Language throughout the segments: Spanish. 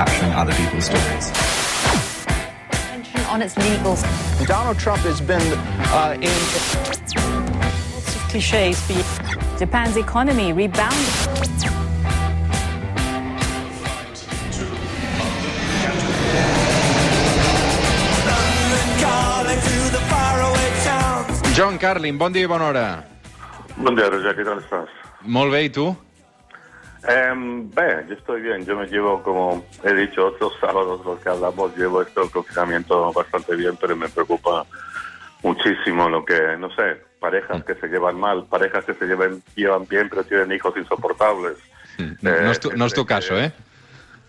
capturing other people's stories. on its legal Donald Trump has been uh, in. cliches. Japan's economy rebounded. John Carlin, bon dia i bona hora. Buen día, Roger, ¿qué tal estás? Molt bé, i tu? Em, bien, yo estoy bien. Yo me llevo, como he dicho otros sábados, los que hablamos, llevo esto el confinamiento bastante bien, pero me preocupa muchísimo lo que, no sé, parejas que se llevan mal, parejas que se lleven, llevan bien, pero tienen hijos insoportables. No, no, és tu, no és tu gente caso, eh?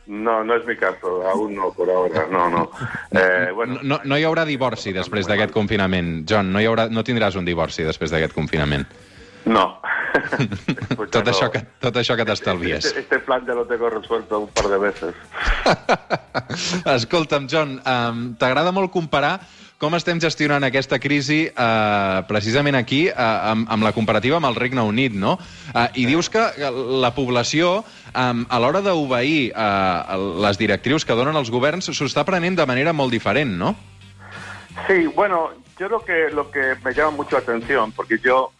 No, no es mi caso, aún no, por ahora, no, no. Eh, bueno, No, no hi haurà divorci després d'aquest confinament. John, no, hi haurà, no tindràs un divorci després d'aquest confinament. no. Tot això que, tot això que t'estalvies. Este, este plan ya lo tengo resuelto un par de veces. Escolta'm, John, um, t'agrada molt comparar com estem gestionant aquesta crisi uh, precisament aquí uh, amb, amb la comparativa amb el Regne Unit, no? Uh, I dius que la població, um, a l'hora d'obeir uh, les directrius que donen els governs, s'ho està prenent de manera molt diferent, no? Sí, bueno, yo lo que lo que me llama mucho la atención, porque yo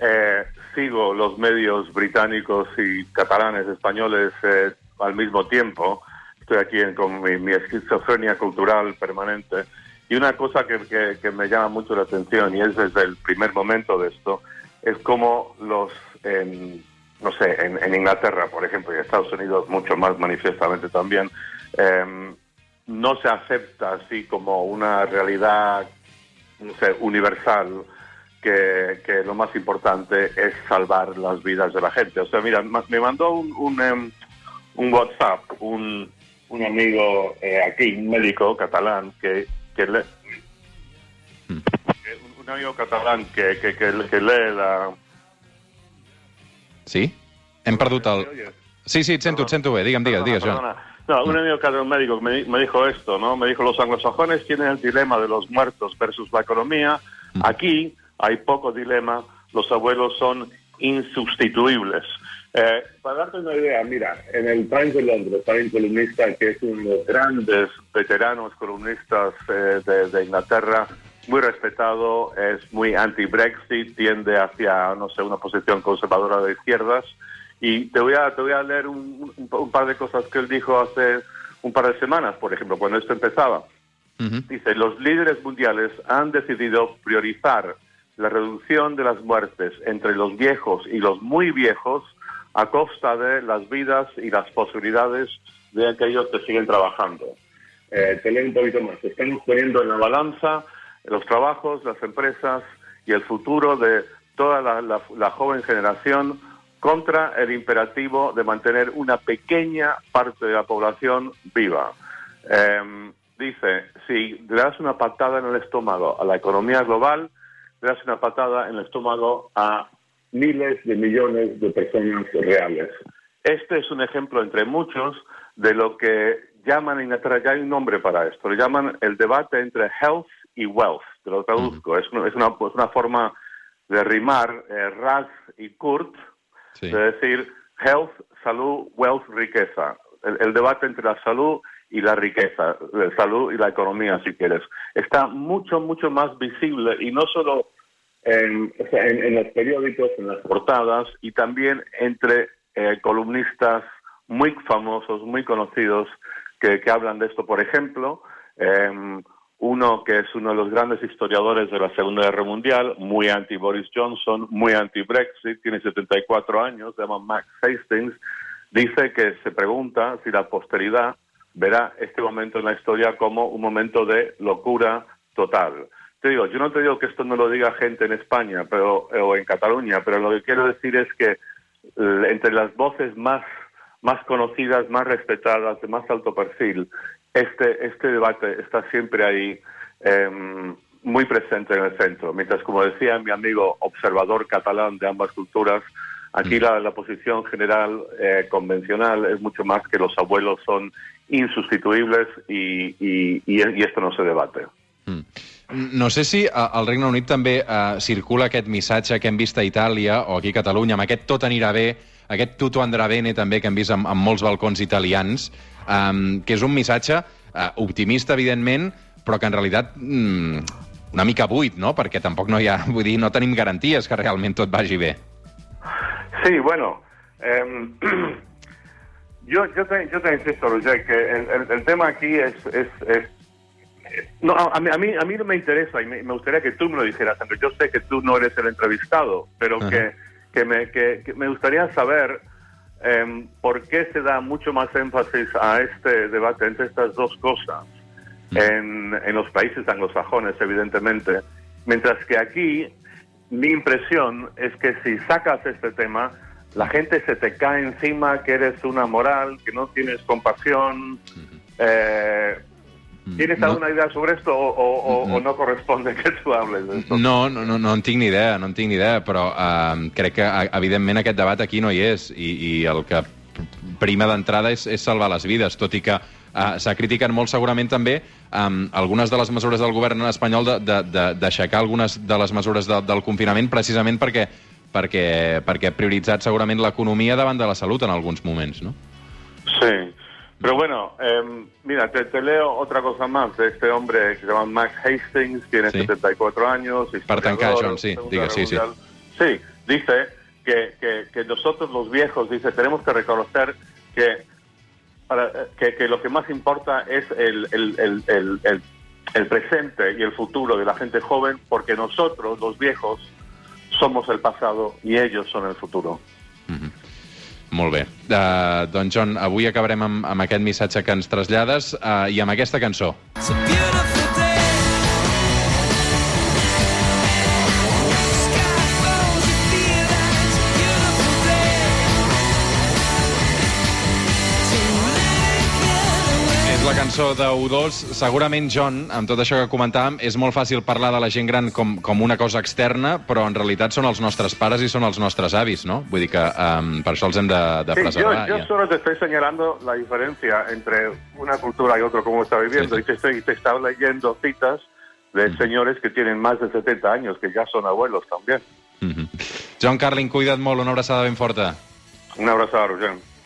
eh, sigo los medios británicos y catalanes, españoles eh, al mismo tiempo. Estoy aquí en- con mi, mi esquizofrenia cultural permanente. Y una cosa que, que- que me llama mucho la atención, y es desde el primer momento de esto, es cómo los, en, no sé, en, en Inglaterra, por ejemplo, y en Estados Unidos mucho más manifiestamente también, em, no se acepta así como una realidad no sé, universal que, que lo más importante es salvar las vidas de la gente. O sea, mira, me mandó un, un, em, un WhatsApp un, un amigo eh, aquí, un médico catalán, que, que le- que un- amigo catalán que, que, que, lee la... Sí? Hem perdut el... Sí, sí, et sento, et sento bé. Digue'm, digues. Perdona. No, un amigo catalán médico me, me dijo esto, ¿no? Me dijo, los anglosajones tienen el dilema de los muertos versus la economía. Aquí hay poco dilema, los abuelos son insustituibles. Eh, para darte una idea, mira, en el Times de Londres hay un columnista que es uno de los grandes veteranos columnistas eh, de, de Inglaterra, muy respetado, es muy anti-Brexit, tiende hacia, no sé, una posición conservadora de izquierdas. Y te voy a, te voy a leer un, un- un par de cosas que él dijo hace un par de semanas, por ejemplo, cuando esto empezaba. Dice, los líderes mundiales han decidido priorizar la reducción de las muertes entre los viejos y los muy viejos a costa de las vidas y las posibilidades de aquellos que siguen trabajando. Eh, te leo un poquito más. Estamos poniendo en la balanza los trabajos, las empresas y el futuro de toda la joven generación contra el imperativo de mantener una pequeña parte de la población viva. Em, dice, si le das una patada en el estómago a la economía global, le das una patada en el estómago a miles de millones de personas reales. Este es un ejemplo entre muchos de lo que llaman en Inglaterra, ya hay un nombre para esto, lo llaman el debate entre health y wealth, te lo traduzco, es, una, es una, pues una forma de rimar eh, Ras y Kurt, Sí. de decir health, salud, wealth, riqueza. El, el debate entre la salud y la riqueza, la salud y la economía, si quieres, está mucho, mucho más visible y no solo en, en- los periódicos, en las portadas y también entre eh, columnistas muy famosos, muy conocidos que, que hablan de esto. Por ejemplo, em, uno que es uno de los grandes historiadores de la Segunda Guerra Mundial, muy anti Boris Johnson, muy anti Brexit, tiene 74 años, se llama Max Hastings, dice que se pregunta si la posteridad verá este momento en la historia como un momento de locura total. Te digo, yo no te digo que esto no lo diga gente en España pero, o en Cataluña, pero lo que quiero decir es que eh, entre las voces más, más conocidas, más respetadas, de más alto perfil, este, este debate está siempre ahí em, muy presente en el centro. Mientras, como decía mi amigo observador catalán de ambas culturas, aquí la, la posición general eh, convencional es mucho más que los abuelos son insustituibles y, y, y, y esto no se debate. Mm. No sé si a- al Regne Unit també uh, circula aquest missatge que hem vist a Itàlia o aquí a Catalunya, amb aquest tot anirà bé, aquest tutto andrà bene també que hem vist amb, amb molts balcons italians. um, que és un missatge uh, optimista, evidentment, però que en realitat mm, una mica buit, no? Perquè tampoc no hi ha... Vull dir, no tenim garanties que realment tot vagi bé. Sí, bueno, eh, yo, yo, te, yo te insisto, Roger, que el, el, el tema aquí es... es, es no, a, mí, a, mí, a mí no me interesa y me, me, gustaría que tú me lo dijeras, Andrés. Yo sé que tú no eres el entrevistado, pero que, que, me, que, que, me gustaría saber eh, por qué se da mucho más énfasis a este debate entre estas dos cosas en, en los países anglosajones, evidentemente, mientras que aquí mi impresión es que si sacas este tema, la gente se te cae encima que eres una moral, que no tienes compasión. Eh, ¿Tienes no. alguna idea sobre esto o, o, o, o, no corresponde que tu hables de esto? No, no, no, no en tinc ni idea, no en tinc ni idea, però uh, crec que, evidentment, aquest debat aquí no hi és i, i el que prima d'entrada és, és salvar les vides, tot i que uh, s'ha criticat molt segurament també um, algunes de les mesures del govern espanyol d'aixecar de, de, algunes de les mesures de, del confinament precisament perquè, perquè, perquè ha prioritzat segurament l'economia davant de la salut en alguns moments, no? Sí, Pero bueno, eh, mira, te, te, leo otra cosa más de este hombre que se llama Max Hastings, tiene sí. 74 años. Partanca, John, sí, diga, sí, sí. Sí, dice que, que, que, nosotros los viejos, dice, tenemos que reconocer que, para, que, que lo que más importa es el, el, el, el, el, el presente y el futuro de la gente joven, porque nosotros, los viejos, somos el pasado y ellos son el futuro. Uh -huh. Molt bé. Uh, doncs, John, avui acabarem amb, amb aquest missatge que ens trasllades uh, i amb aquesta cançó. La cançó de U2. Segurament, John, amb tot això que comentàvem, és molt fàcil parlar de la gent gran com, com una cosa externa, però en realitat són els nostres pares i són els nostres avis, ¿no? Vull dir que um, per això els hem de, de sí, preservar. Yo, yo solo te estoy señalando la diferencia entre una cultura y otra, como está viviendo, sí, sí. y te, estoy, te está leyendo citas de mm. señores que tienen más de 70 años, que ya son abuelos también. Mm -hmm. John Carlin, cuida't molt, una abraçada ben forta. Una abraçada, Roger.